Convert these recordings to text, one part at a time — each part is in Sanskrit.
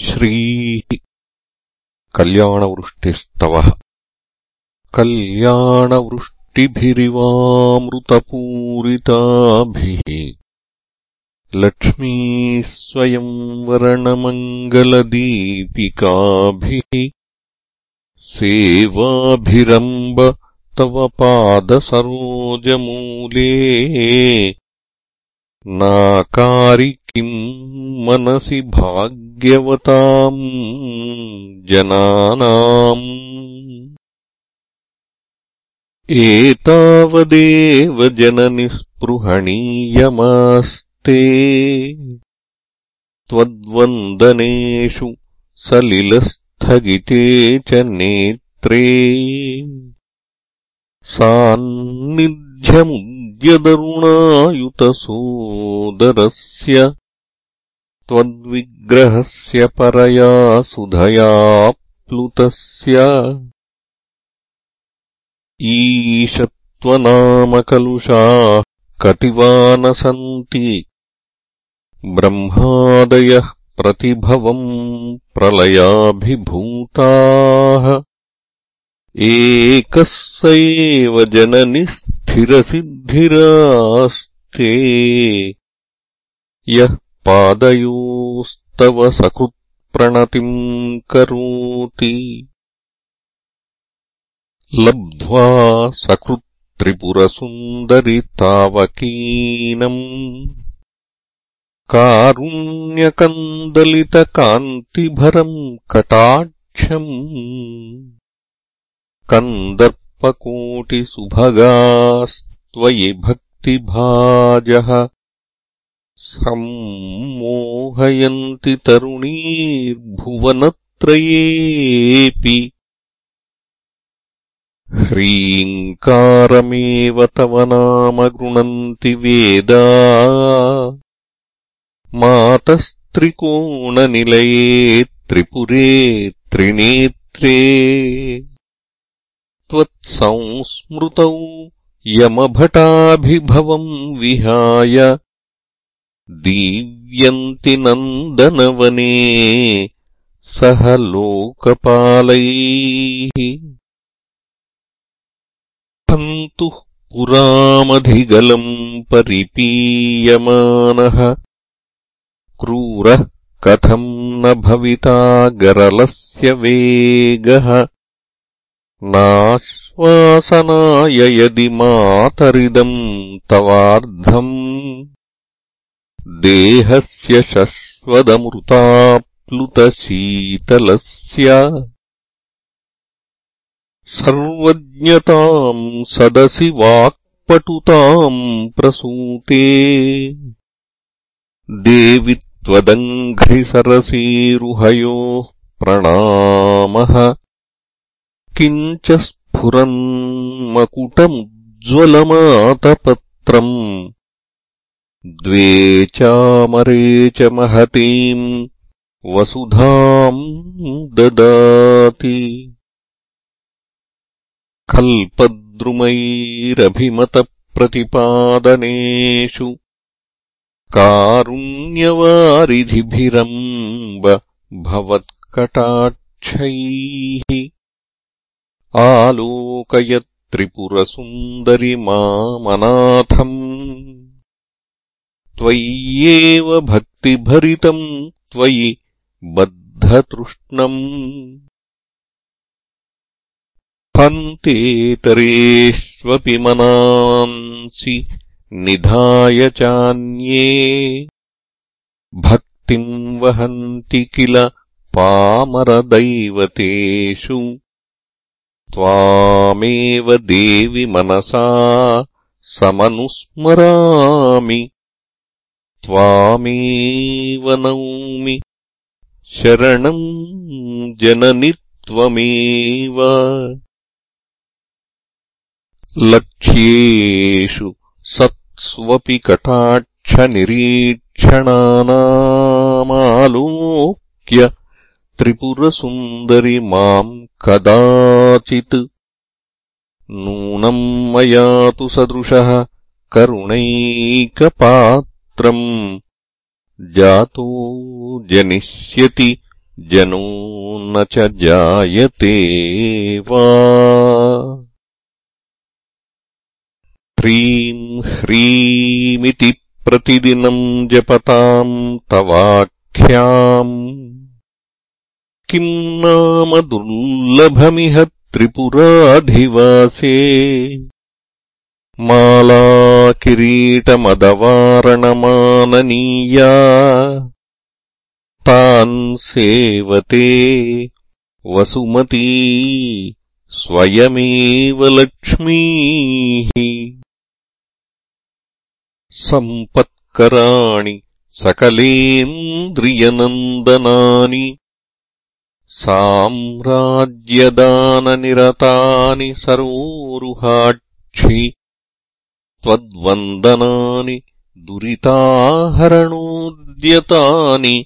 श्रीः कल्याणवृष्टिस्तवः। कल्याणवृष्टिभिरिवामृतपूरिताभिः। लक्ष्मीस्वयंवरणमङ्गलदीपिकाभिः सेवाभिरम्ब तव पादसरोजमूले नाकारि किम् मनसि भाग्यवताम् जनानाम्? एतावदेव जननिस्पृहणीयमास्ते। त्वद्वन्दनेषु सलिलस्थगिते च नेत्रे सान्निध्यमुद्यदरुणायुतसोदरस्य त्वद्विग्रहस्य परया सुधयाप्लुतस्य ईशत्वनामकलुषाः कतिवा न सन्ति ब्रह्मादयः प्रतिभवम् प्रलयाभिभूताः। एकः स एव जननिस्थिरसिद्धिरास्ते यः पादयोस्तव सकृत्प्रणतिम् करोति। लब्ध्वा सकृत्त्रिपुरसुन्दरितावकीनम्। कारुण्यकन्दलितकान्तिभरम् कटाक्षम् कन्दर्पकोटिसुभगास्त्वयि भक्तिभाजः सम्मोहयन्ति तरुणीर्भुवनत्रयेऽपि ह्रीङ्कारमेव तव नाम गृणन्ति वेदा मातस्त्रिकोणनिलये त्रिपुरे त्रिनेत्रे त्वत्संस्मृतौ यमभटाभिभवम् विहाय दीव्यन्ति नन्दनवने सह लोकपालैः हन्तुः पुरामधिगलम् परिपीयमानः क्रूरः कथम् न भविता गरलस्य वेगः नाश्वासनाय यदि मातरिदम् तवार्धम्। देहस्य शश्वदमृताप्लुतशीतलस्य। सर्वज्ञताम् सदसि वाक्पटुताम् प्रसूते। देवि त्वदङ्घ्रिसरसीरुहयोः प्रणामः किञ्च स्फुरन्मकुटमुज्ज्वलमातपत्रम् द्वे चामरे च महतीम् वसुधाम् ददाति। कल्पद्रुमैरभिमतप्रतिपादनेषु कारुण्यवारिधिभिरम्ब भवत्कटाक्षैः आलोकयत्रिपुरसुन्दरि मामनाथम् त्वय्येव भक्तिभरितम् त्वयि बद्धतृष्णम्। हन्तेतरेष्वपि मनांसि निधाय चान्ये। भक्तिम् वहन्ति किल पामरदैवतेषु त्वामेव देवि मनसा समनुस्मरामि। त्वामेव नौमि। शरणम् जननि त्वमेव लक्ष्येषु सत्स्वपि कटाक्षनिरीक्षणानामालोक्य त्रिपुरसुन्दरि माम् कदाचित् नूनम् मया तु सदृशः करुणैकपात्रम् जातो जनिष्यति जनो न च जायते वा। ह्रीम् ह्रीमिति प्रतिदिनम् जपताम् तवाख्याम् किम् नाम दुर्लभमिह त्रिपुराधिवासे? मालाकिरीटमदवारणमाननीया। तान् सेवते वसुमती स्वयमेव लक्ष्मीः। सम्पत्कराणि सकलेन्द्रियनन्दनानि साम्राज्यदाननिरतानि सरोरुहाक्षि त्वद्वन्दनानि दुरिताहरणोद्यतानि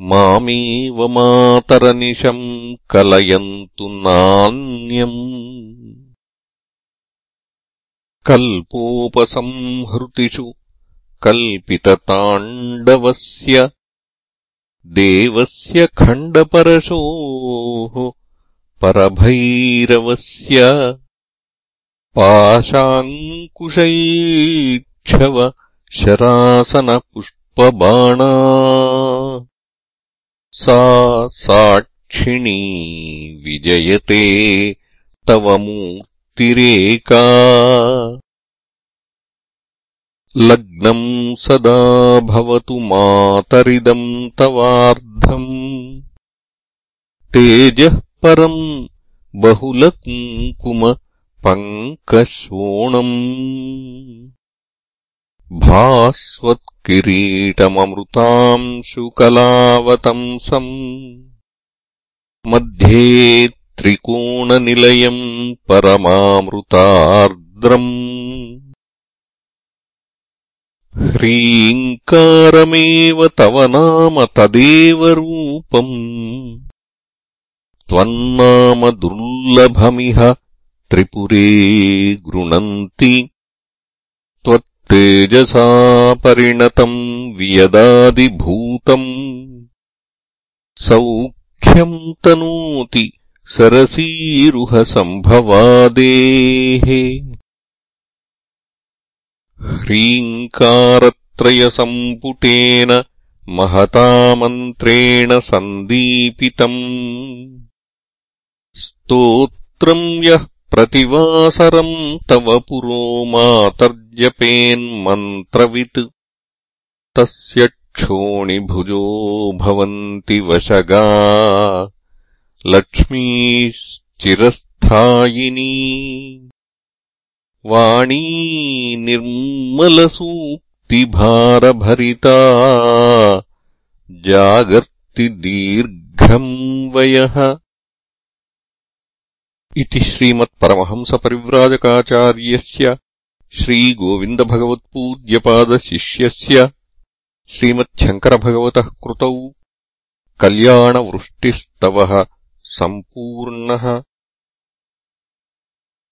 मामेव मातरनिशम् कलयन्तु नान्यम्। कल्पोपसंहृतिषु कल्पितताण्डवस्य देवस्य खण्डपरशोः परभैरवस्य पाशाङ्कुशैक्षव शरासनपुष्पबाणा। सा साक्षिणी विजयते तव मूर्तिरेका लग्नम् सदा भवतु मातरिदम् तवार्धम्। तेजः परम् बहुलकुङ्कुम पङ्कशोणम्। भास्वत्किरीटममृतांशुकलावतंसम् मध्ये त्रिकोणनिलयम् परमामृतार्द्रम् ह्रीङ्कारमेव तव नाम तदेव रूपम्। त्वन्नाम दुर्लभमिह त्रिपुरे गृणन्ति। त्वत्तेजसा परिणतम् वियदादिभूतम्। सौख्यम् तनोति सरसीरुहसम्भवादेः ह्रीङ्कारत्रयसम्पुटेन महतामन्त्रेण सन्दीपितम् स्तोत्रम् यः प्रतिवासरम् तव पुरो मातर्जपेन्मन्त्रवित् तस्य क्षोणिभुजो भवन्ति वशगा। लक्ष्मीश्चिरस्थायिनी वाणी निर्मलसूक्तिभारभरिता जागर्ति दीर्घम् वयः। इति श्रीमत्परमहंसपरिव्राजकाचार्यस्य श्रीगोविन्दभगवत्पूज्यपादशिष्यस्य श्रीमच्छङ्करभगवतः कृतौ कल्याणवृष्टिस्तवः सम्पूर्णः